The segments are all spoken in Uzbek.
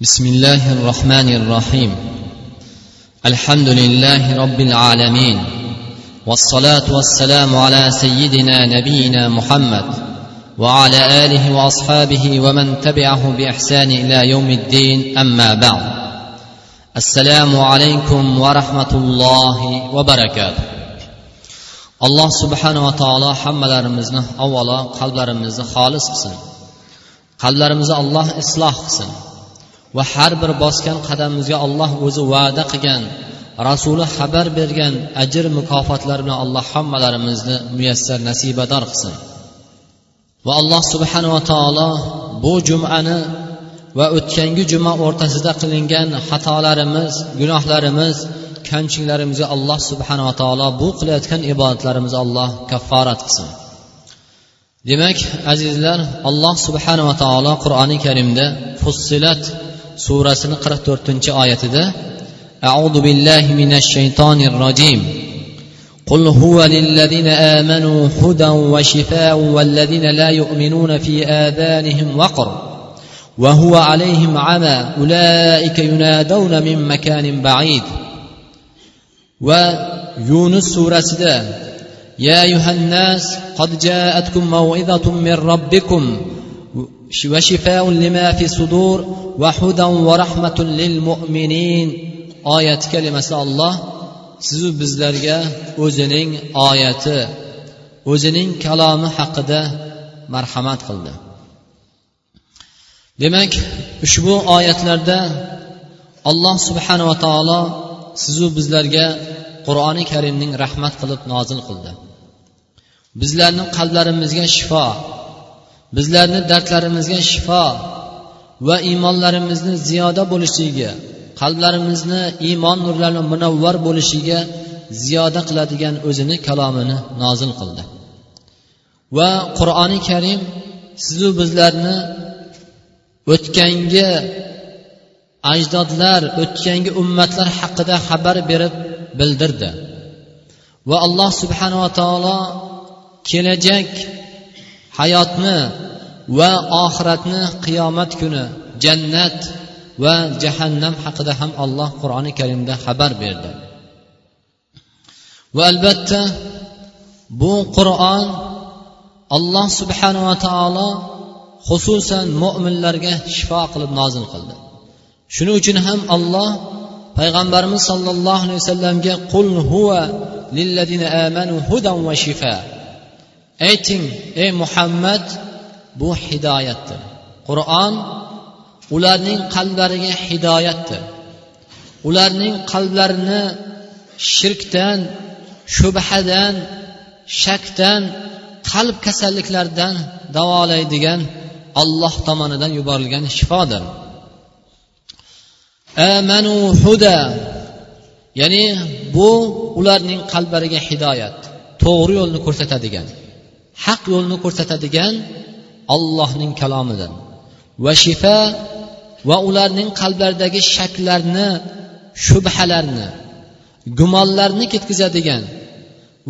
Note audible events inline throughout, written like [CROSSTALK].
بسم الله الرحمن الرحيم. الحمد لله رب العالمين. والصلاة والسلام على سيدنا نبينا محمد وعلى آله وأصحابه ومن تبعه بإحسان إلى يوم الدين. أما بعد. السلام عليكم ورحمة الله وبركاته. alloh subhanava taolo hammalarimizni avvalo qalblarimizni xolis qilsin qalblarimizni alloh isloh qilsin va har bir bosgan qadamimizga alloh o'zi va'da qilgan rasuli xabar bergan ajr mukofotlar bilan alloh hammalarimizni muyassar nasibador qilsin. Va alloh subhanava taolo bu jumani va o'tgangi juma o'rtasida qilingan xatolarimiz gunohlarimiz kamchiliklarimizga alloh subhanava taolo bu qilayotgan ibodatlarimizni alloh kafforat qilsin. Demak azizlar alloh subhanava taolo qur'oni karimda fussilat surasini qirq to'rtinchi oyatida أعوذ بالله من الشيطان الرجيم قل هو للذين آمنوا هدى وشفاء والذين لا يؤمنون في آذانهم وقر وهو عليهم عمى أولئك ينادون من مكان بعيد ويونس سورة يا أيها الناس قد جاءتكم موعظة من ربكم وشفاء لما في الصدور وهدى ورحمة للمؤمنين آية كلمة الله sizu bizlarga o'zining oyati o'zining kalomi haqida marhamat qildi demak ushbu oyatlarda alloh subhanava taolo sizu bizlarga qur'oni karimning rahmat qilib nozil qildi bizlarni qalblarimizga shifo bizlarni dardlarimizga shifo va iymonlarimizni ziyoda bo'lishiga qalblarimizni iymon nurlari munavvar bo'lishiga ziyoda qiladigan o'zini kalomini nozil qildi. Va qur'oni karim sizu bizlarni o'tgangi ajdodlar o'tgangi ummatlar haqida xabar berib bildirdi. Va alloh subhanava taolo kelajak hayotni va oxiratni qiyomat kuni jannat va jahannam haqida ham alloh qur'oni karimda xabar berdi. Va albatta bu qur'on alloh subhanava taolo xususan mo'minlarga shifo qilib nozil qildi. Shuning uchun ham alloh payg'ambarimiz sollallohu alayhi vasallamga qul huva lilladina amanu hudan va shifa ayting ey muhammad bu hidoyatdir. Qur'on ularning qalblariga hidoyatdir. Ularning qalblarini shirkdan shubhadan shakdan qalb kasalliklaridan davolaydigan alloh tomonidan yuborilgan shifodir. Amanu huda ya'ni bu ularning qalblariga hidoyat to'g'ri yo'lni ko'rsatadigan. Haq yo'lni ko'rsatadigan ollohning kalomidir va shifa va ularning qalblaridagi shaklarni shubhalarni gumonlarni ketkazadigan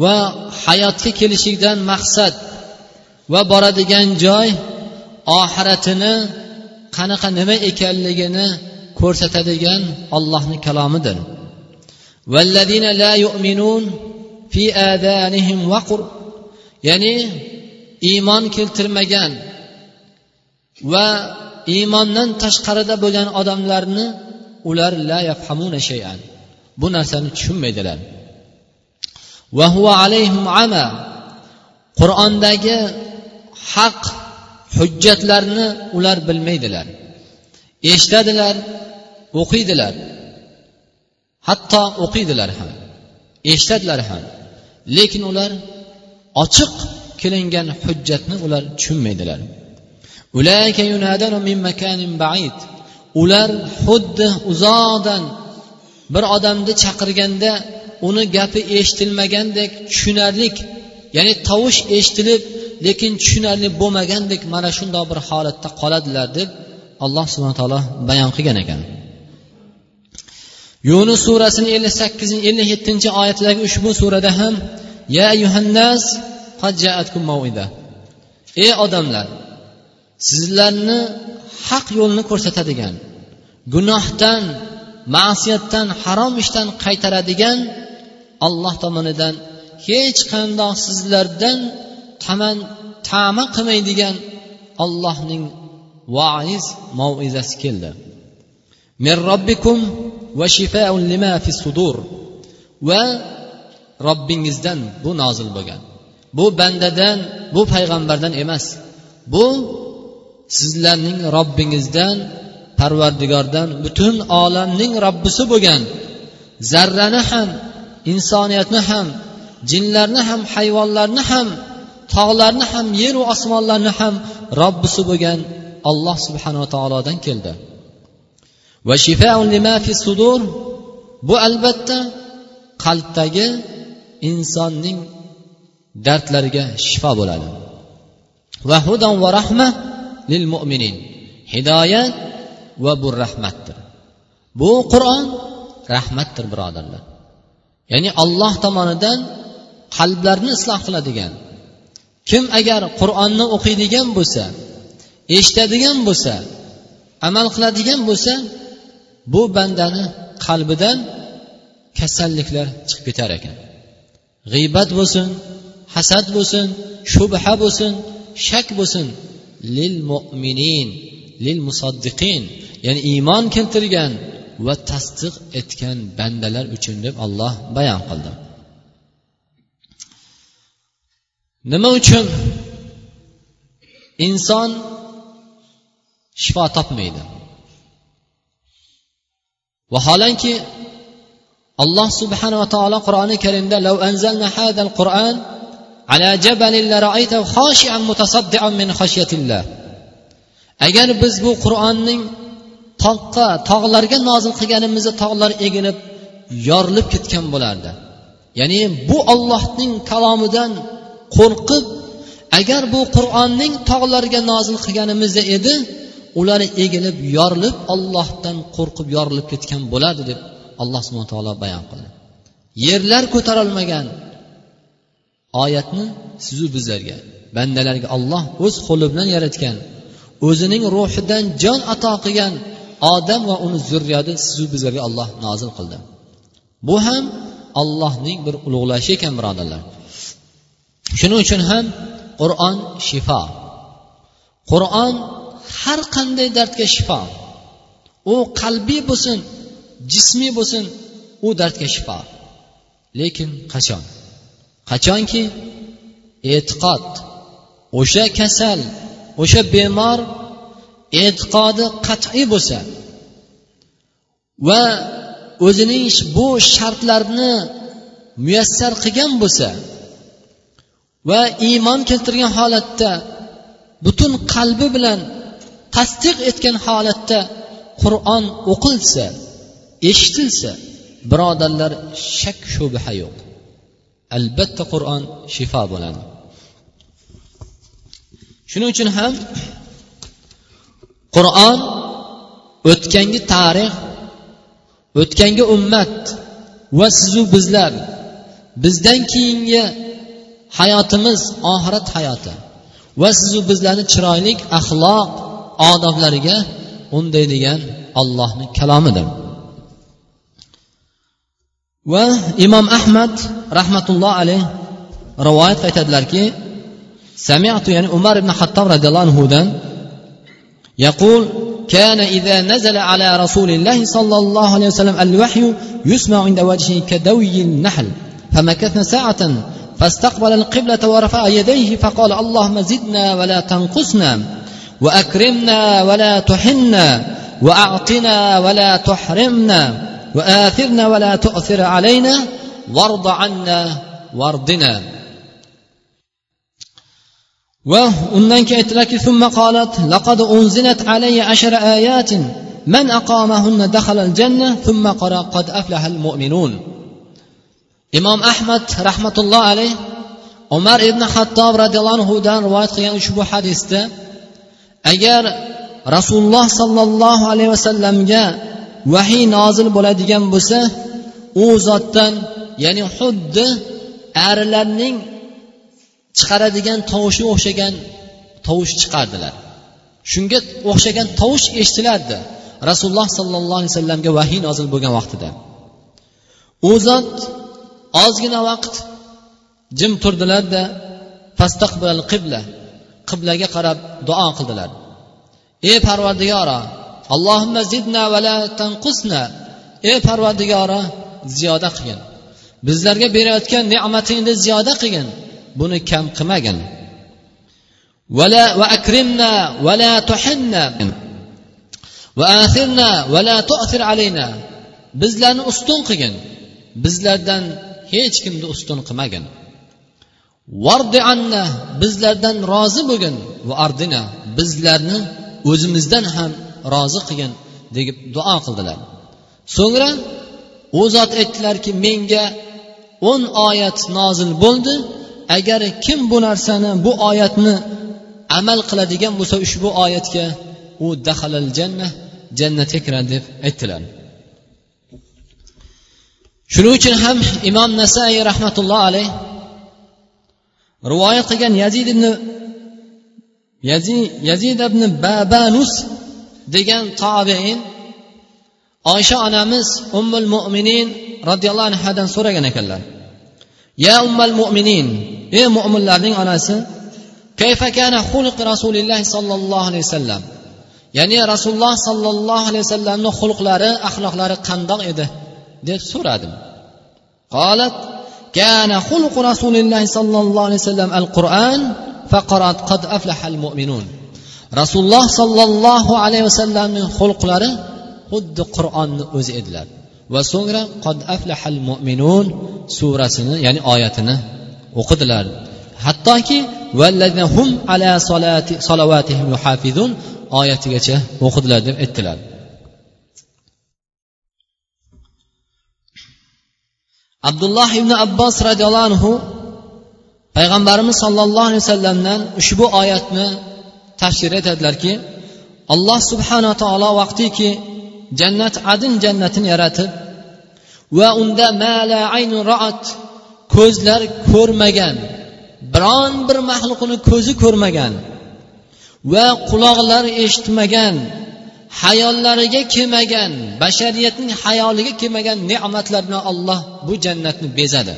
va hayotga kelishlikdan maqsad va boradigan joy oxiratini qanaqa nima ekanligini ko'rsatadigan ollohni kalomidir. Ya'ni iymon keltirmagan va iymondan tashqarida bo'lgan odamlarni ular la yafhamuna shayan. Bu narsani tushunmaydilar. Va huva alayhim ama. Qur'ondagi haq hujjatlarni ular bilmaydilar. Eshitadilar o'qiydilar. Hatto o'qiydilar ham eshitadilar ham. Lekin ular ochiq kelingan hujjatni ular tushunmaydilar. Ular xuddi uzoqdan bir odamni chaqirganda uni gapi eshitilmagandek tushunarlik ya'ni tovush eshitilib lekin tushunarli bo'lmagandek mana shundoq bir holatda qoladilar deb alloh subhana taolo bayon qilgan ekan. Yunus surasini ellik sakkizinchi ellik yettinchi oyatdagi ushbu surada ham ya ayyuhannas ey odamlar sizlarni haq yo'lni ko'rsatadigan gunohdan ma'siyatdan harom ishdan qaytaradigan alloh tomonidan hech qandoq sizlardan taman tama qilmaydigan ollohning vaiz mavizasi keldi. Min robbikum va shifaun lima fi sudur. Va robbingizdan bu nozil bo'lgan. Bu bandadan bu payg'ambardan emas. Bu sizlarning robbingizdan parvardigordan butun olamning robbisi bo'lgan. Zarrani ham insoniyatni ham jinlarni ham hayvonlarni ham tog'larni ham yeru osmonlarni ham robbisi bo'lgan alloh subhanava taolodan keldi. Va sudur. Bu albatta qalbdagi insonning dardlariga shifo bo'ladi. Va hudan va rahma lil mo'minin hidoyat va bu rahmatdir. Bu qur'on rahmatdir birodarlar. Ya'ni alloh tomonidan qalblarni isloh qiladigan kim agar qur'onni o'qiydigan bo'lsa eshitadigan bo'lsa amal qiladigan bo'lsa bu bandani qalbidan kasalliklar chiqib ketar ekan. G'iybat bo'lsin hasad bo'lsin shubha bo'lsin shak bo'lsin. Lil mo'minin lil musaddiqin ya'ni iymon keltirgan va tasdiq etgan bandalar uchun deb alloh bayon qildi. Nima uchun inson shifo topmaydi? Vaholanki alloh subhanava taolo qur'oni karimda lav anzalna hadal qur'an ala jabalin la ra'aytahu khashi'an mutasaddian min khashyatillah. Agar biz bu qur'onning toqqa tog'larga nozil qilganimizda tog'lar egilib yorilib ketgan bo'lardi. Ya'ni bu ollohning kalomidan qo'rqib agar bu qur'onning tog'larga nozil qilganimizda edi ular egilib yorilib ollohdan qo'rqib yorilib ketgan bo'lardi deb alloh subhana taolo bayon qildi. Yerlar ko'tarolmagan oyatni sizu bizlarga bandalarga olloh o'z qo'li bilan yaratgan o'zining ruhidan jon ato qilgan odam va uni zurriyati sizu bizlarga olloh nozil qildi. Bu ham allohning bir ulug'lashi ekan birodarlar. Shuning uchun ham qur'on shifo. Qur'on har qanday dardga shifo. U qalbiy bo'lsin jismiy bo'lsin u dardga shifo. Lekin qachon? Qachonki e'tiqod o'sha kasal o'sha bemor e'tiqodi qat'iy bo'lsa va o'zining bu shartlarni muyassar qilgan bo'lsa va iymon keltirgan holatda butun qalbi bilan tasdiq etgan holatda qur'on o'qilsa eshitilsa birodarlar shak shubha yo'q. Albatta qur'on shifo bo'ladi. Shuning uchun ham qur'on o'tgangi tarix o'tgangi ummat va sizu bizlar bizdan keyingi hayotimiz oxirat hayoti va sizu bizlarni chiroyli axloq odoblariga undaydigan ollohni kalomidir. Va imom ahmad rahmatulloh alayh rivoyat aytadilarki سمعت يعني عمر بن الخطاب رضي الله عنه يقول كان إذا نزل على رسول الله صلى الله عليه وسلم الوحي يسمع عند وجهه كدوي النحل فمكثنا ساعة فاستقبل القبلة ورفع يديه فقال اللهم زدنا ولا تنقصنا وأكرمنا ولا تحنا وأعطنا ولا تحرمنا وآثرنا ولا تؤثر علينا وارض عنا واردنا. وأنن كيت لك ثم قالت لقد أنزلت علي عشر آيات من أقامهن دخل الجنة ثم قرأ قد أفلح المؤمنون. إمام أحمد رحمة الله عليه umar ibn xattob roziyallohuanhudan rivoyat qilgan ushbu hadisda agar rasululloh sollallohu alayhi vasallamga vahiy nozil bo'ladigan bo'lsa u zotdan ya'ni xuddi arilarning chiqaradigan tovushi o'xshagan tovush chiqardilar. Shunga o'xshagan tovush eshitilardi rasululloh sollallohu alayhi vasallamga vahiy nozil bo'lgan vaqtida. U zot ozgina vaqt jim turdilarda fastaqbal qibla qiblaga qarab duo qildilar. Ey parvardigoro allohimma zidna vala tanqusna ey parvardigoro ziyoda qilgin. Bizlarga berayotgan ne'matingni ziyoda qilgin. Buni kam qilmagin. Vala va akrimna vala tuhinna va athirna vala tu'thir alayna. Bizlarni ustun qilgin. Bizlardan hech kimni ustun qilmagin. Vardi anna bizlardan rozi bo'lgin. Va ardina bizlarni o'zimizdan ham rozi qilgin deb duo qildilar. So'ngra u zot aytdilarki menga o'n oyat nozil bo'ldi. Agar kim bu narsani bu oyatni amal qiladigan bo'lsa ushbu oyatga u dahalal janna jannatga kiradi deb aytdilar. Shuning uchun ham imom nasaiy rahmatulloh alayh rivoyat qilgan yazid ibn yazid ibn babanus degan tobein oysha onamiz ummul mo'minin roziyallohu anhudan so'ragan ekanlar. Ya ummal mo'minin ey mo'minlarning onasi kayfa kana xulq rasulillahi sollallohu alayhi vasallam ya'ni rasululloh sollallohu alayhi vasallamni xulqlari axloqlari qandoq edi? deb so'radim. Qolat kana xulqu rasulillahi sollallohu alayhi vasallam al qur'an faqarat qad aflahal mo'minun rasululloh sollallohu alayhi vasallamning xulqlari xuddi qur'onni o'zi edilar. Va so'ngra qod aflahal mo'minun surasini ya'ni oyatini o'qidilar. Hattoki hum ala salati yuhafizun oyatigacha o'qidilar deb aytdilar. Abdulloh ibn abbos roziyallohu anhu payg'ambarimiz sollallohu alayhi vasallamdan ushbu oyatni tafsir aytadilarki alloh subhana taolo vaqtiki jannat adin jannatini yaratib va unda mala aynu roat ko'zlar ko'rmagan biron bir maxluqni ko'zi ko'rmagan va quloqlar eshitmagan hayollariga kelmagan bashariyatning hayoliga kelmagan ne'matlar bilan olloh bu jannatni bezadi.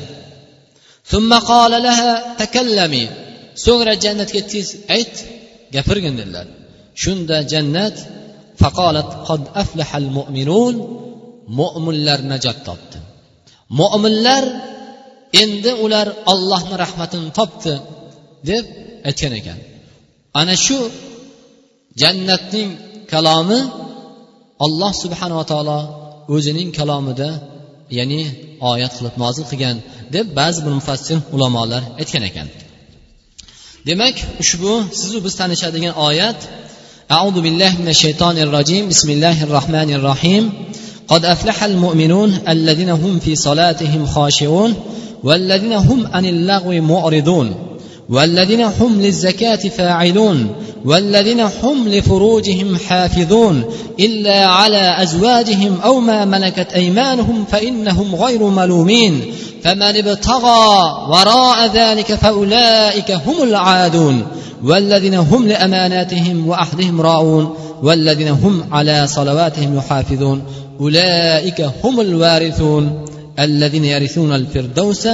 So'ngra jannatga tez ayt. Gapirgin dedilar shunda jannat faqolat qad aflahal mu'minun mo'minlar najot topdi. Mo'minlar endi ular ollohni rahmatini topdi deb aytgan ekan. Ana shu jannatning kalomi alloh subhanava taolo o'zining kalomida ya'ni oyat qilib nozil qilgan deb ba'zi bir mufassir ulamolar aytgan ekan. Demak ushbu sizu biz tanishadigan oyat أعوذ بالله من الشيطان الرجيم بسم الله الرحمن الرحيم قد أفلح المؤمنون الذين هم في صلاتهم خاشعون والذين هم عن اللغو معرضون والذين هم للزكاة فاعلون والذين هم لفروجهم حافظون الا على ازواجهم أو ما ملكت ايمانهم فانهم غير ملومين فمن ابتغى وراء ذلك فأولئك هم العادون والذين هم لأماناتهم واحدهم راعون والذين هم على صلواتهم يحافظون أولئك هم الوارثون الذين يرثون الفردوس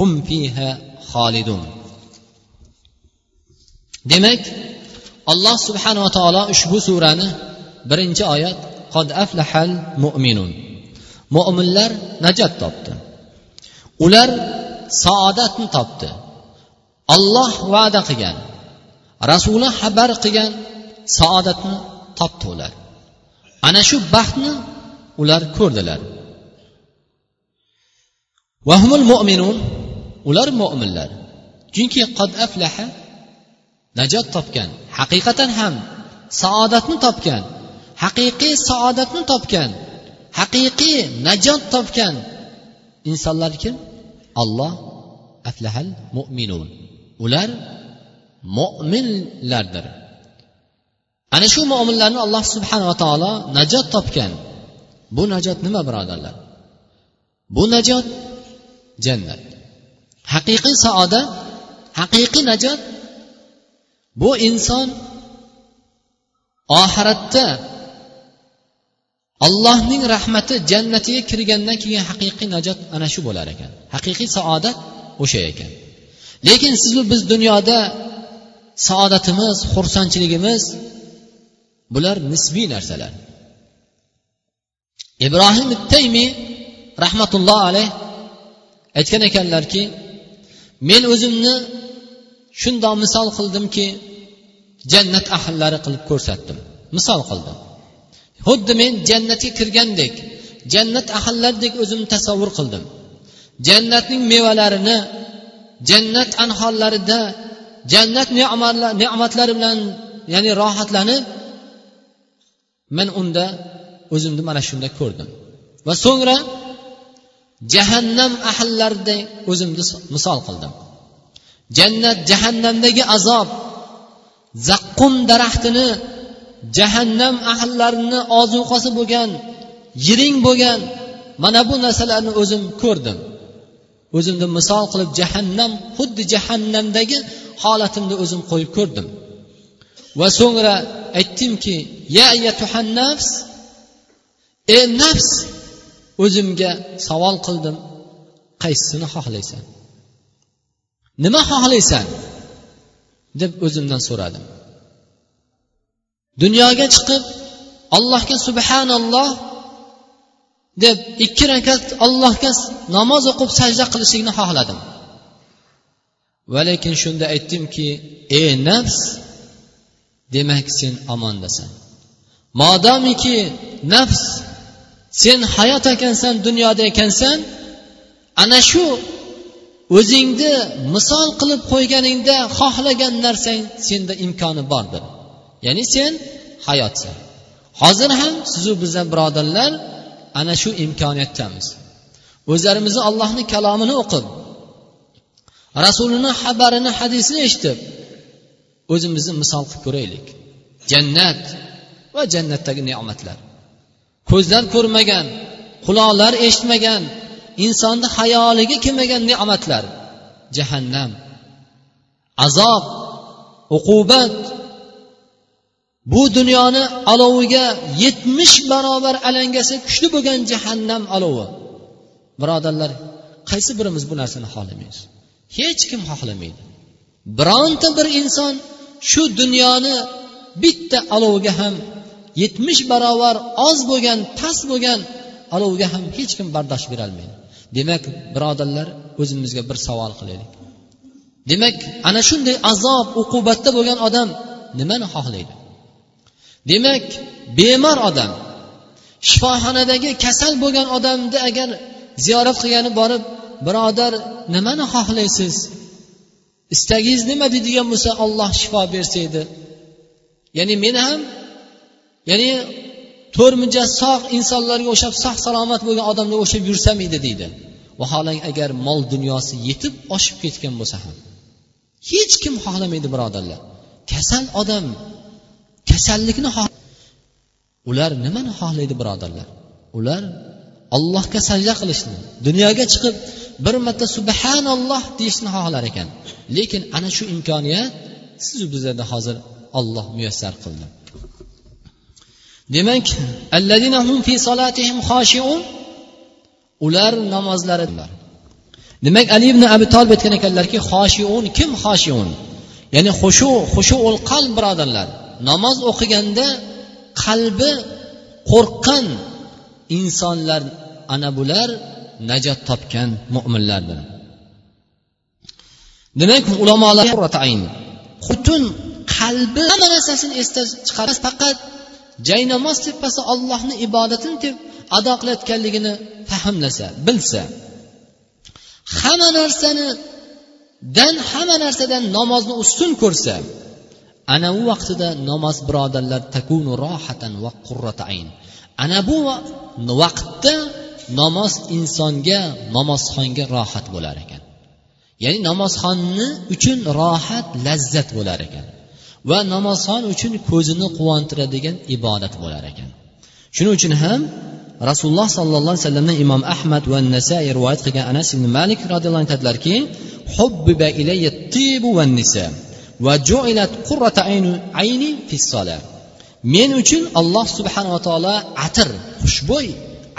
هم فيها خالدون. Demak alloh subhanava taolo ushbu surani birinchi oyat qod aflahal mo'minun mo'minlar najot topdi. Ular saodatni topdi. Olloh va'da qilgan rasuli xabar qilgan saodatni topdi ular. Ana shu baxtni ular ko'rdilar. Vahmul mo'minun ular mo'minlar chunki qad aflaha najot topgan haqiqatan ham saodatni topgan haqiqiy saodatni topgan haqiqiy najot topgan insonlar kim? Alloh aflahal mo'minun ular mo'minlardir ana shu mo'minlarni alloh subhanava taolo najot topgan. Bu najot nima birodarlar? Bu najot jannat. Haqiqiy saodat haqiqiy najot bu inson oxiratda allohning rahmati jannatiga kirgandan keyin haqiqiy najot ana shu bo'lar ekan. Haqiqiy saodat o'sha ekan. Lekin sizu biz dunyoda saodatimiz xursandchiligimiz bular nisbiy narsalar. Ibrohim taymiy rahmatulloh alayh aytgan ekanlarki men o'zimni shundoq misol qildimki jannat ahllari qilib ko'rsatdim. Misol qildim. Xuddi men jannatga kirgandek jannat ahllaridek o'zimni tasavvur qildim. Jannatning mevalarini jannat anhorlarida jannat ne'matlari bilan ya'ni rohatlanib men unda o'zimni mana shunda ko'rdim. Va so'ngra jahannam ahllaridek o'zimni misol qildim. Jannat jahannamdagi azob zaqqum daraxtini jahannam ahllarini ozuqasi bo'lgan yiring bo'lgan mana bu narsalarni o'zim ko'rdim. O'zimni misol qilib jahannam xuddi jahannamdagi holatimni o'zim qo'yib ko'rdim. Va so'ngra aytdimki ya nafs ey nafs o'zimga savol qildim qaysisini xohlaysan? Nima xohlaysan? deb o'zimdan so'radim. Dunyoga chiqib allohga subhanalloh deb ikki rakat allohga namoz o'qib sajda qilishlikni xohladim. Va lekin shunda aytdimki ey nafs demak sen omondasan modomiki nafs sen hayot ekansan dunyoda ekansan ana shu o'zingni misol qilib qo'yganingda xohlagan narsang senda imkoni bordir. Ya'ni sen hayotsan. Hozir ham sizu bizlar birodarlar ana shu imkoniyatdamiz. O'zlarimizni allohni kalomini o'qib rasulini xabarini hadisini eshitib o'zimizni misol qilib ko'raylik. Jannat va jannatdagi ne'matlar. Ko'zlar ko'rmagan quloqlar eshitmagan insonni xayoliga kelmagan ne'matlar. Jahannam azob uqubat bu dunyoni aloviga yetmish barobar alangasi kuchli bo'lgan jahannam olovi birodarlar qaysi birimiz bu narsani xohlamaymiz? Hech kim xohlamaydi. Bironta bir inson shu dunyoni bitta aloviga ham yetmish barobar oz bo'lgan past bo'lgan olovga ham hech kim bardosh berolmaydi. Demak birodarlar o'zimizga bir savol qilaylik. Demak ana shunday azob uqubatda bo'lgan odam nimani xohlaydi? Demak bemor odam shifoxonadagi kasal bo'lgan odamni agar ziyorat qilgani borib birodar nimani xohlaysiz? Istagingiz nima deydigan bo'lsa olloh shifo bersa edi ya'ni men ham ya'ni to'rtmincha sog' insonlarga o'xshab sog' salomat bo'lgan odamga o'xshab yursam edi deydi. Vaholanki agar mol dunyosi yetib oshib ketgan bo'lsa ham hech kim xohlamaydi birodarlar. Kasal odam kasallikni ular nimani xohlaydi birodarlar? Ular allohga sajda qilishni dunyoga chiqib bir marta subhanalloh deyishni xohlar ekan. Lekin ana shu imkoniyat sizu bizlarda hozir olloh muyassar qildi. Demak ular namozlari demak ali ibn abi tolib aytgan ekanlarki xoshiun kim xoshiun ya'ni xushu xushuul qalb birodarlar. Namoz o'qiganda qalbi qo'rqqan insonlar ana bular najot topgan mo'minlardir demak ulamolar butun qalbi hamma narsasini esdan chiqarmas faqat jaynamoz tepasi ollohni ibodatini deb ado qilayotganligini fahmlasa bilsa hamma narsani dan hamma narsadan namozni ustun ko'rsa ana u vaqtida namoz birodarlar takunu rohatan va qurrataayn ana bu vaqtda namoz insonga namozxonga rohat bo'lar ekan. Ya'ni namozxonni uchun rohat lazzat bo'lar ekan. Va namozxon uchun ko'zini quvontiradigan ibodat bo'lar ekan. Shuning uchun ham rasululloh sollallohu alayhi vasallamdan imom ahmad va nasai rivoyat qilgan anas ibn malik roziyallohu anhu aytadilarki ilayya tibu va ju'ilat qurrata ayni ayni men uchun alloh subhanava taolo atir xushbo'y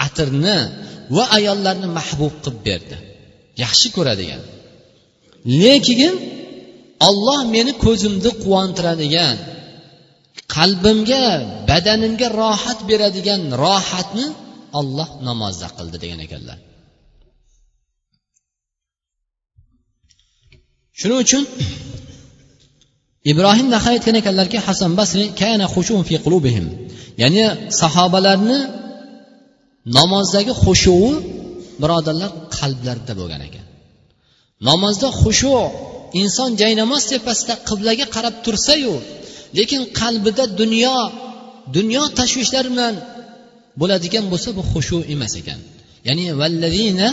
atirni va ayollarni mahbub qilib berdi. Yaxshi ko'radigan. Lekin olloh meni ko'zimni quvontiradigan qalbimga badanimga rohat beradigan rohatni olloh namozda qildi degan ekanlar. Shuning uchun ibrohim nahay aytgan ekanlarki hasan basri kana fi qulubihim. Ya'ni sahobalarni namozdagi xushuvi birodarlar qalblarida bo'lgan ekan. Namozda xushu inson jaynamoz tepasida qiblaga qarab tursayu lekin qalbida dunyo dunyo tashvishlari bilan bo'ladigan bo'lsa bu xushu emas ekan. Ya'ni vallazina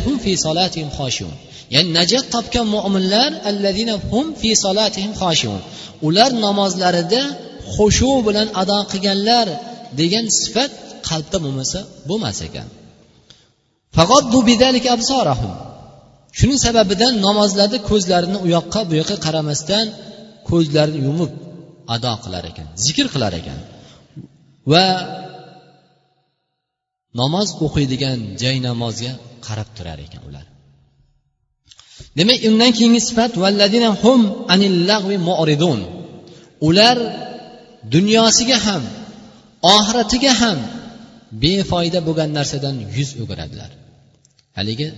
[CLEARS THROAT] hum fi solatihim xoshun ya'ni najot topgan mo'minlar allazina hum fi solatihim xoshun ular namozlarida xushu bilan ado qilganlar degan sifat qalbda bo'lmasa bo'lmas ekan. Shuning sababidan namozlarda ko'zlarini u yoqqa bu yoqqa qaramasdan ko'zlarini yumib ado qilar ekan zikr qilar ekan. Va namoz o'qiydigan jay namozga qarab turar ekan ular. Demak undan keyingi sifat hum anil mu'ridun. Ular dunyosiga ham oxiratiga ham befoyda bo'lgan narsadan yuz o'giradilar. Haligi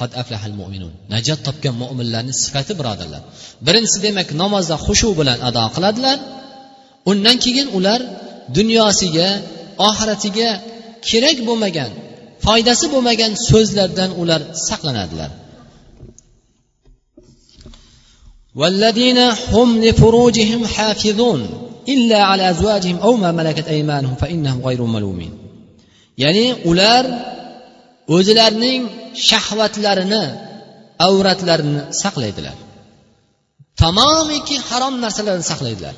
qad aflahal mo'minun najot topgan mo'minlarni sifati birodarlar. Birinchisi demak namozda xushu bilan ado qiladilar. Undan keyin ular dunyosiga oxiratiga kerak bo'lmagan foydasi bo'lmagan so'zlardan ular saqlanadilar. والذين هم لفروجهم حافظون إلا على أزواجهم أو ما ملكت أيمانهم فإنهم غير ملومين ya'ni ular o'zlarining shahvatlarini avratlarini saqlaydilar tamomiki harom narsalarni saqlaydilar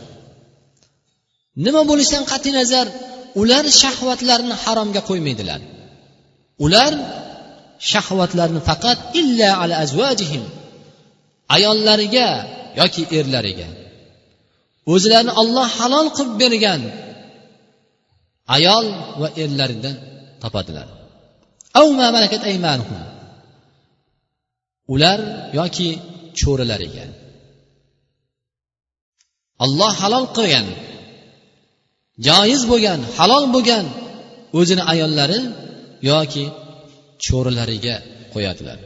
nima bo'lishidan qat'iy nazar ular shahvatlarini haromga qo'ymaydilar ular shahvatlarni faqat illa ala azvajihim ayollariga yoki erlariga. O'zlarini olloh halol qilib bergan ayol va erlaridan topadilar. Ular yoki cho'rilariga. Olloh halol qilgan joiz bo'lgan halol bo'lgan o'zini ayollari yoki cho'rilariga qo'yadilar.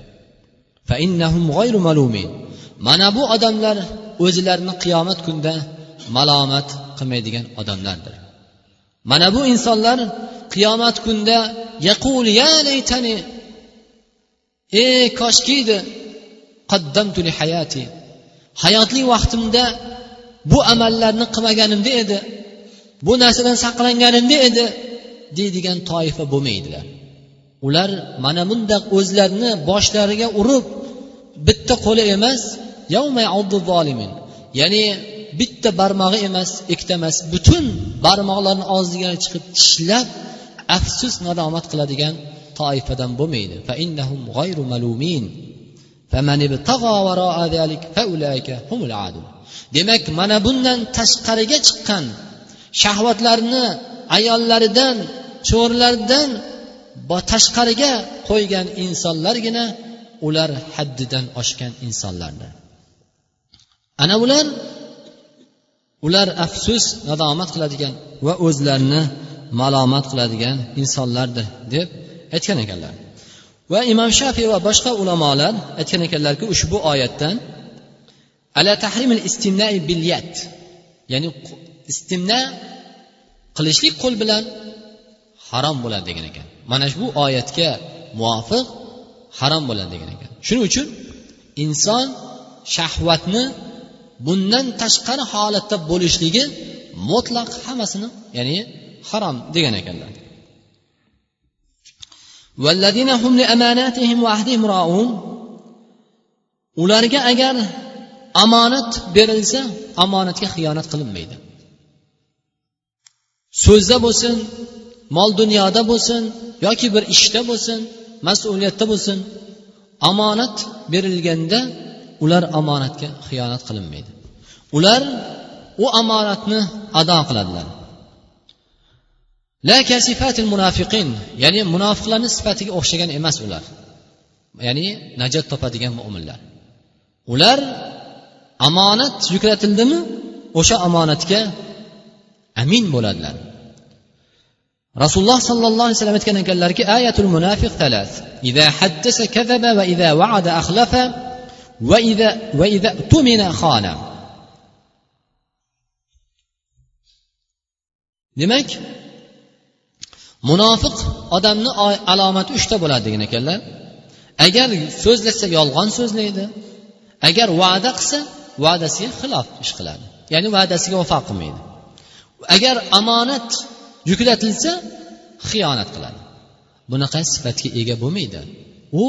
Mana bu odamlar o'zlarini qiyomat kunida malomat qilmaydigan odamlardir. Mana bu insonlar qiyomat kunida yaqul ya laytani ey koshkiydi qaddamtu li hayati. Hayotli vaqtimda bu amallarni qilmaganimda edi bu narsadan saqlanganimda edi deydigan toifa bo'lmaydilar. Ular mana bundaq o'zlarini boshlariga urib bitta qo'li emas ya'ni bitta barmog'i emas ikkita emas butun barmoqlarni og'ziga chiqib tishlab afsus nadomat qiladigan toifadan bo'lmaydi. demak mana bundan tashqariga chiqqan shahvatlarni ayollaridan cho'rlaridan tashqariga qo'ygan insonlargina ular haddidan oshgan insonlardir. Ana ular ular afsus nadomat qiladigan va o'zlarini malomat qiladigan insonlardir deb aytgan ekanlar. Va imom shafiy va boshqa ulamolar aytgan ekanlarki ushbu oyatdan ala tahrimil istimnai bilyat ya'ni istimna qilishlik qo'l bilan harom bo'ladi degan ekan. Mana bu oyatga muvofiq harom bo'ladi degan ekan. Shuning uchun inson shahvatni bundan tashqari holatda bo'lishligi mutlaq hammasini ya'ni harom degan ekanlar. Ularga agar omonat berilsa omonatga xiyonat qilinmaydi. So'zda bo'lsin mol dunyoda bo'lsin yoki bir ishda bo'lsin mas'uliyatda bo'lsin omonat berilganda ular omonatga xiyonat qilinmaydi. Ular u omonatni ado qiladilar. La munafiqin ya'ni munofiqlarni sifatiga o'xshagan emas ular. Ya'ni najot topadigan mo'minlar ular omonat yuklatildimi o'sha omonatga amin bo'ladilar. Rasululloh sollallohu alayhi vasallam aytgan ekanlarki ayatul munafiq talat va demak munofiq odamni alomati uchta bo'ladi degan ekanlar. Agar so'zlasa yolg'on so'zlaydi agar va'da qilsa va'dasiga xilof ish qiladi. Ya'ni va'dasiga vafo qilmaydi. Agar omonat yuklatilsa xiyonat qiladi. Bunaqa sifatga ega bo'lmaydi. U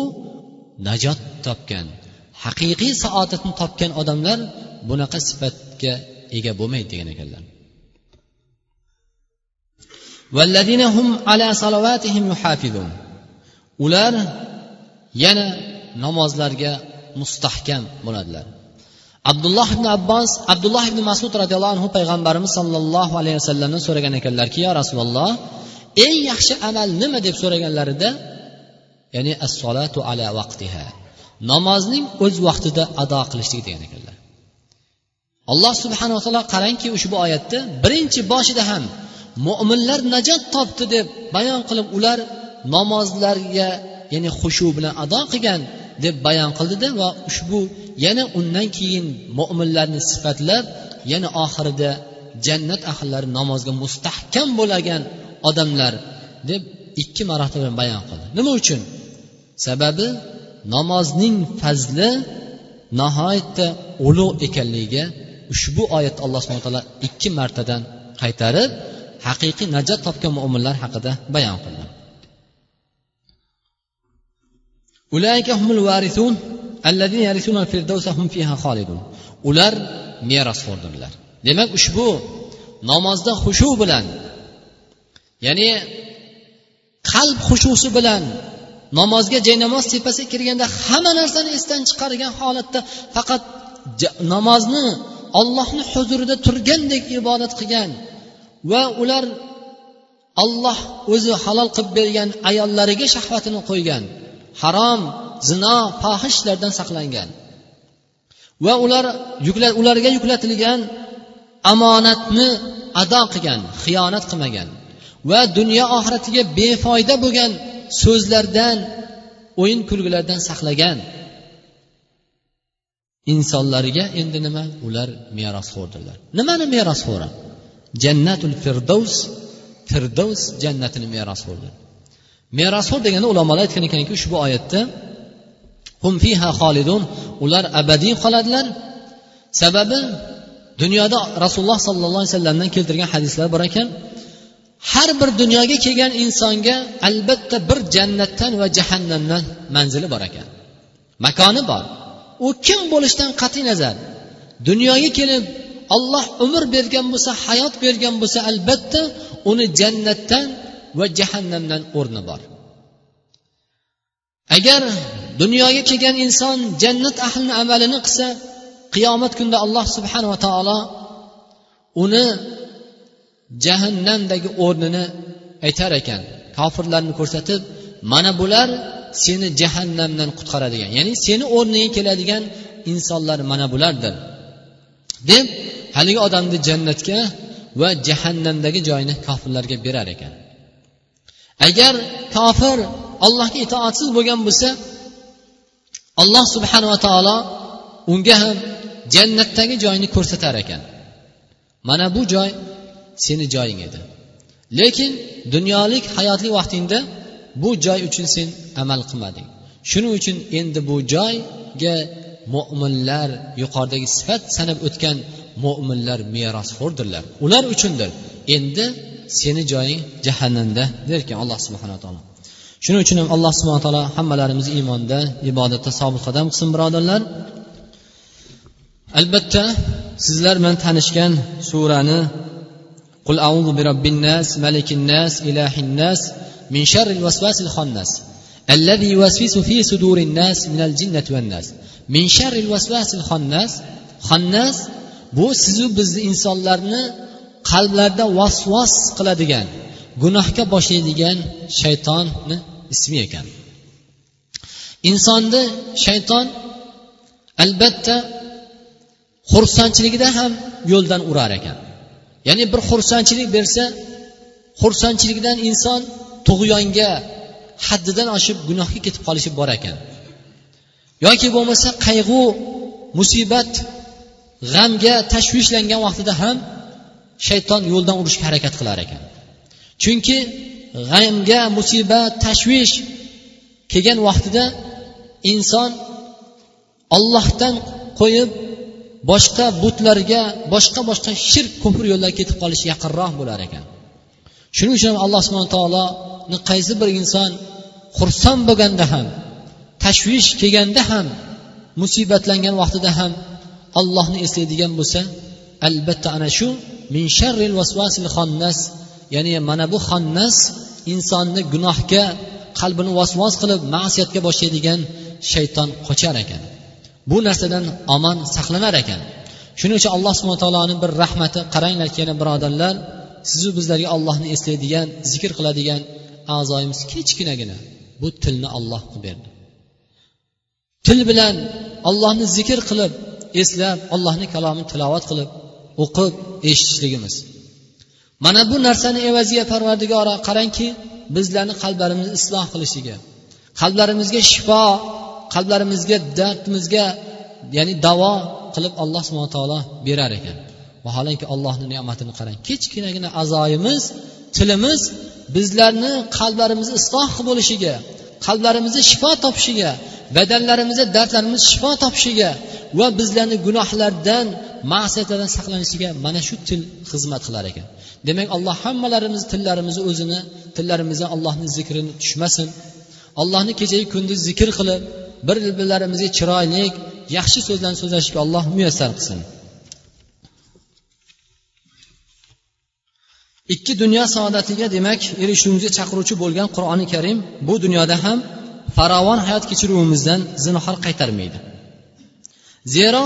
najot topgan haqiqiy saodatni topgan odamlar bunaqa sifatga ega bo'lmaydi degan ekanlar. Ular yana namozlarga mustahkam bo'ladilar. Abdulloh ibn abbos abdulloh ibn masud roziyallohu anhu payg'ambarimiz sollallohu alayhi vasallamdan so'ragan ekanlarki yo rasululloh eng yaxshi amal nima? deb so'raganlarida ya'ni as solatu ala vaqtiha. Namozning o'z vaqtida ado qilishlik degan ekanlar. Alloh subhanava taolo qarangki ushbu oyatda birinchi boshida ham mo'minlar najot topdi deb bayon qilib ular namozlarga ya'ni xushu bilan ado qilgan deb bayon qildida va ushbu yana undan keyin mo'minlarni sifatlab yana oxirida jannat ahllari namozga mustahkam bo'lagan odamlar deb ikki marotaba bayon qildi. Nima uchun? Sababi namozning fazli nihoyatda ulug' ekanligiga ushbu oyatda alloh subhana taolo ikki martadan qaytarib haqiqiy najot topgan mo'minlar haqida bayon qildi. Ular merosxo'rdirlar demak ushbu namozda xushu bilan ya'ni qalb xushusi bilan namozga jaynamoz tepasiga kirganda hamma narsani esdan chiqargan holatda faqat namozni ollohni huzurida turgandek ibodat qilgan va ular olloh o'zi halol qilib bergan ayollariga shahvatini qo'ygan harom zino fohishlardan saqlangan va ular ularga yuklatilgan omonatni ado qilgan xiyonat qilmagan va dunyo oxiratiga befoyda bo'lgan so'zlardan o'yin kulgilardan saqlagan insonlarga endi nima? Ular merosxo'rdirlar nimani merosxo'ri jannatul firdovs firdovs jannatini merosxo'rdir merosxo'r deganda ulamolar aytgan ekanki ushbu oyatda hum fiha xolidun ular abadiy qoladilar. Sababi dunyoda rasululloh sollallohu alayhi vasallamdan keltirgan hadislar bor ekan. Har bir dunyoga kelgan insonga albatta bir jannatdan va jahannamdan manzili bor ekan. Makoni bor. U kim bo'lishidan qat'iy nazar. Dunyoga kelib olloh umr bergan bo'lsa hayot bergan bo'lsa albatta uni jannatdan va jahannamdan o'rni bor. Agar dunyoga kelgan inson jannat ahlini amalini qilsa qiyomat kunida alloh subhanava taolo uni jahannamdagi o'rnini aytar ekan. Kofirlarni ko'rsatib mana bular seni jahannamdan qutqaradigan ya'ni seni o'rniga keladigan insonlar mana bulardir. deb haligi odamni jannatga va jahannamdagi joyini kofirlarga berar ekan. Agar kofir allohga itoatsiz bo'lgan bo'lsa alloh subhanava taolo unga ham jannatdagi joyni ko'rsatar ekan. Mana bu joy seni joying edi. Lekin dunyolik hayotli vaqtingda bu joy uchun sen amal qilmading. Shuning uchun endi bu joyga mo'minlar yuqoridagi sifat sanab o'tgan mo'minlar merosxo'rdirlar. Ular uchundir. Endi seni joying jahannamda derkan alloh subhanaa taolo. Shuning uchun ham alloh subhana taolo hammalarimizni iymonda ibodatda sobit qadam qilsin birodarlar. Albatta sizlar bilan tanishgan surani قل أعوذ برب الناس ملك الناس إله الناس من شر الوسواس الخناس الذي يوسوس في صدور الناس من الجنة والناس من شر الوسواس الخناس خناس bu sizu bizni insonlarni qalblarida vasvas qiladigan gunohga boshlaydigan shaytonni ismi ekan insonni shayton albatta xursandchiligida ham yo'ldan urar ekan Ya'ni bir xursandchilik bersa xursandchilikdan inson tug'yonga haddidan oshib gunohga ketib qolishi bor ekan. Yoki bo'lmasa qayg'u musibat g'amga tashvishlangan vaqtida ham shayton yo'ldan urishga harakat qilar ekan. Chunki g'amga musibat tashvish kelgan vaqtida inson ollohdan qo'yib boshqa butlarga boshqa boshqa shirk kufr yo'llariga ketib qolish yaqinroq bo'lar ekan. Shuning uchun alloh subhana taoloni qaysi bir inson xursand bo'lganda ham tashvish kelganda ham musibatlangan vaqtida ham allohni eslaydigan bo'lsa albatta ana shu min sharril vasvasil xonnas ya'ni mana bu xonnas insonni gunohga qalbini vasvos qilib ma'siyatga boshlaydigan shayton qochar ekan. Bu narsadan omon saqlanar ekan. Shuning uchun alloh subhana taoloni bir rahmati qaranglar yana birodarlar sizu bizlarga ollohni eslaydigan zikr qiladigan a'zoyimiz kichkinagina bu tilni olloh qilib berdi. Til bilan ollohni zikr qilib eslab ollohni kalomini tilovat qilib o'qib eshitishligimiz. Mana bu narsani evaziga parvardigoro qarangki bizlarni qalblarimizni isloh qilishiga qalblarimizga shifo qalblarimizga dardimizga ya'ni davo qilib alloh subhana taolo berar ekan. Vaholanki allohni ne'matini qarang. Kichkinagina a'zoyimiz tilimiz bizlarni qalblarimizni isloh bo'lishiga qalblarimizni shifo topishiga badanlarimizda dardlarimiz shifo topishiga va bizlarni gunohlardan ma'siyatlardan saqlanishiga mana shu til xizmat qilar ekan. Demak alloh hammalarimiz tillarimizni o'zini tillarimizdan allohni zikrini tushmasin. Allohni kechayu kunduz zikr qilib bir birlarimizga chiroyli yaxshi so'zlarni so'zlashishga alloh muyassar qilsin. Ikki dunyo saodatiga demak erishishimizga chaqiruvchi bo'lgan qur'oni karim bu dunyoda ham farovon hayot kechiruvimizdan zinhor qaytarmaydi. Zero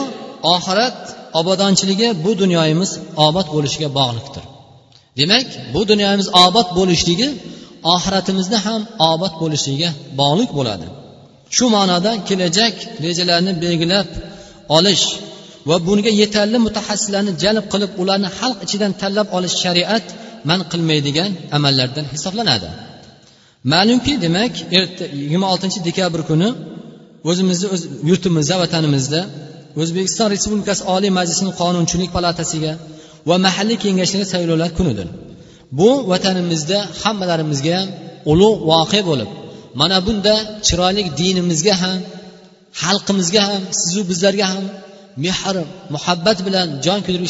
oxirat obodonchiligi bu dunyoyimiz obod bo'lishiga bog'liqdir. Demak bu dunyomiz obod bo'lishligi oxiratimizni ham obod bo'lishligiga bog'liq bo'ladi. Shu ma'noda kelajak rejalarni belgilab olish va bunga yetarli mutaxassislarni jalb qilib ularni xalq ichidan tanlab olish shariat man qilmaydigan amallardan hisoblanadi. Ma'lumki demak yigirma oltinchi dekabr kuni o'zimizni o'z yurtimizda vatanimizda o'zbekiston respublikasi oliy majlisining qonunchilik palatasiga va mahalliy kengashlarga saylovlar kunidir. Bu vatanimizda hammalarimizga ham ulug' voqea bo'lib mana bunda chiroyli dinimizga ham xalqimizga ham sizu bizlarga ham mehr muhabbat bilan jon kuydirib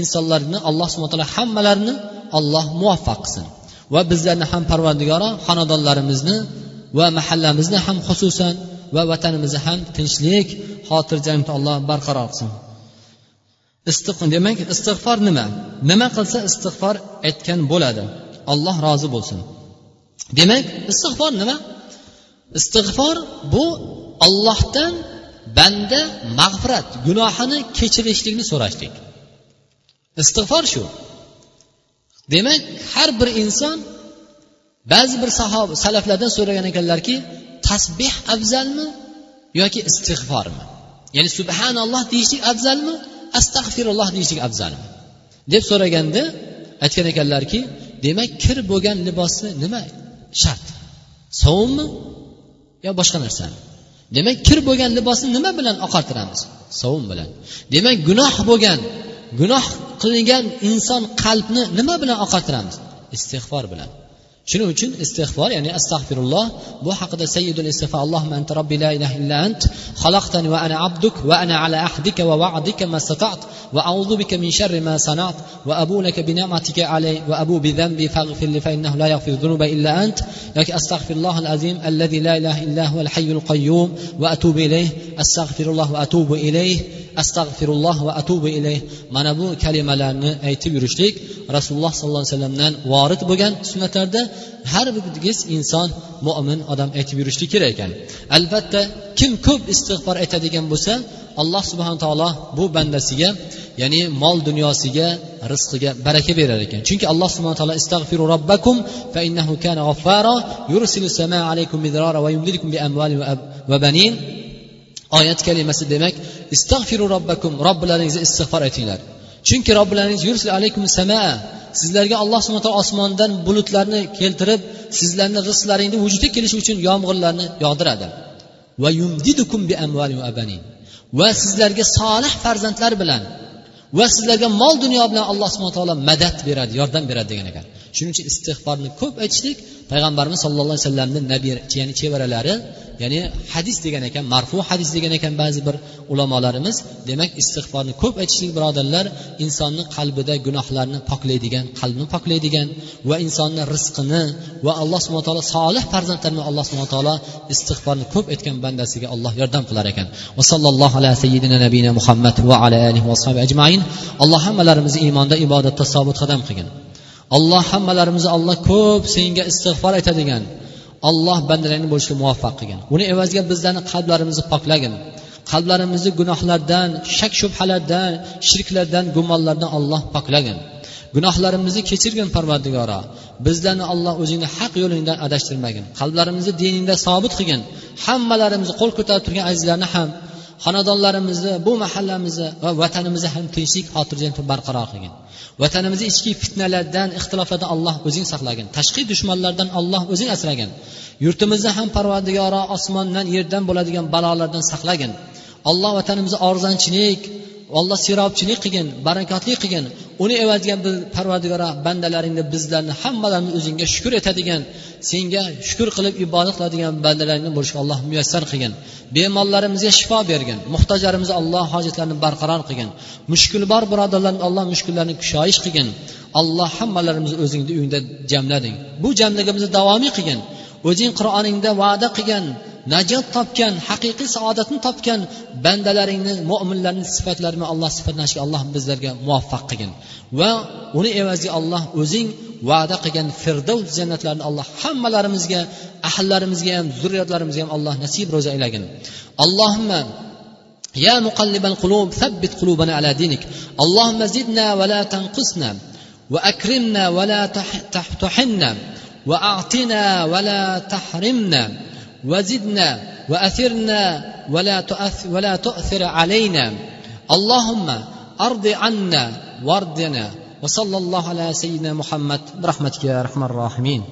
insonlarni alloh subhana taolo hammalarini alloh muvaffaq qilsin. Va bizlarni ham parvardigoro xonadonlarimizni va mahallamizni ham xususan va vatanimizni ham tinchlik xotirjamlikni alloh barqaror qilsin. Demak istig'for nima? Nima qilsa istig'for aytgan bo'ladi? Alloh rozi bo'lsin. Demak istig'for nima? Istig'for bu ollohdan banda mag'firat gunohini kechirishlikni so'rashlik. Istig'for shu. Demak har bir inson ba'zi bir sahoba salaflardan so'ragan ekanlarki tasbeh afzalmi yoki istig'formi ya'ni subhanalloh deyishlik afzalmi astag'firulloh deyishlik afzalmi? deb so'raganda aytgan ekanlarki demak kir bo'lgan libosni nima? Shart. Sovunmi? Yo boshqa narsami demak kir bo'lgan libosni nima bilan oqartiramiz? Sovun bilan. Demak gunoh bo'lgan gunoh qilingan inson qalbni nima bilan oqartiramiz? Istig'for bilan. Shuning uchun istig'for ya'ni astag'firulloh bu haqida sayyidul istig'for allohumma anta robbi la ilaha illa ant xalaqtani va ana abduk va ana ala ahdika va va'dika mastata'at va a'udhu bika min sharri ma sana'at va abu laka bi ni'matika alay va abu bi dhanbi faghfir li fa innahu la yaghfiru dhunuba illa ant yoki astag'firulloh al azim alladhi la ilaha illa huwa al hayyul qayyum va atubu ilayh astag'firulloh va atubu ilayh astag'firulloh va atubu ilayh. Mana bu kalimalarni aytib yurishlik rasululloh sollallohu alayhi vasallamdan vorid bo'lgan sunnatlarda har bir inson mo'min odam aytib yurishlik kerak ekan. Albatta kim ko'p istig'for aytadigan bo'lsa alloh subhana taolo bu bandasiga ya'ni mol dunyosiga rizqiga baraka berar ekan. Chunki alloh subhana taolo istag'firu robbakum fa innahu kana g'affara yursilu samaa alaykum midrara va yumdidukum bi amwalin va banin. Oyat kalimasi demak istag'firu robbakum robbilaringizga istig'for aytinglar chunki robbilaringiz yursil alaykum samaa sizlarga alloh subhana taolo osmondan bulutlarni keltirib sizlarni rizqlaringni vujudga kelishi uchun yomg'irlarni yog'diradi. Va yumdidukum bi amwalin va banin va sizlarga solih farzandlar bilan va sizlarga mol dunyo bilan alloh subhana taolo madad beradi yordam beradi degan ekan. Shuning uchun istig'forni ko'p aytishlik payg'ambarimiz sallallohu alayhi vasallamni nabiy ya'ni chevaralari ya'ni hadis degan ekan marfu hadis degan ekan ba'zi bir ulamolarimiz. Demak istig'forni ko'p aytishlik birodarlar insonni qalbida gunohlarni poklaydigan qalbni poklaydigan va insonni rizqini va alloh subhana taolo solih farzandlarni alloh subhana taolo istig'forni ko'p aytgan bandasiga alloh yordam qilar ekan. Va sallallohu ala sayyidina nabiyina muhammad va ala alihi va ajmain. Alloh hammalarimizni iymonda ibodatda sobit qadam qilgin. Alloh hammalarimizni alloh ko'p senga istig'for aytadigan alloh bandalaringni bo'lishga muvaffaq qilgin. Uni evaziga bizlarni qalblarimizni poklagin. Qalblarimizni gunohlardan shak shubhalardan shirklardan gumonlardan alloh poklagin. Gunohlarimizni kechirgin parvardigoro bizlarni alloh o'zingni haq yo'lingdan adashtirmagin. Qalblarimizni diningda sobit qilgin. Hammalarimizni qo'l ko'tarib turgan azizlarni ham xonadonlarimizni bu mahallamizni va vatanimizni ham tinchlik xotirjam barqaror qilgin. Vatanimizni ichki fitnalardan ixtiloflardan alloh o'zing saqlagin. Tashqi dushmanlardan alloh o'zing asragin. Yurtimizni ham parvardigoro osmondan yerdan bo'ladigan balolardan saqlagin. Alloh vatanimizni orzanchilik alloh serobchilik qilgin barakotli qilgin. Uni evaziga biz parvardigora bandalaringni bizlarni hammalarni o'zingga shukur etadigan senga shukur qilib ibodat qiladigan bandalaringni bo'lishga alloh muyassar qilgin. Bemorlarimizga shifo bergin muhtojlarimizni alloh hojatlarini barqaror qilgin. Mushkuli bor birodarlarni alloh mushkullarini kushoyish qilgin. Alloh hammalarimizni o'zingni uyingda jamlading. Bu jamligimizni davomiy qilgin. O'zing qur'oningda va'da qilgan najot topgan haqiqiy saodatni topgan bandalaringni mo'minlarni sifatlarini alloh sifatlashga alloh bizlarga muvaffaq qilgin va uni evaziga alloh o'zing va'da qilgan firdavs jannatlarini alloh hammalarimizga ahllarimizga ham zurriyatlarimizga ham alloh nasib ro'za aylagin allohimma يا مقلب القلوب ثبت قلوبنا على دينك اللهم زدنا ولا تنقصنا واكرمنا ولا تحنا واعطنا ولا تحرمنا وزدنا وأثرنا ولا تؤثر ولا تؤثر علينا. اللهم أرض عنا وارضنا. وصلى الله على سيدنا محمد برحمتك يا أرحم الراحمين.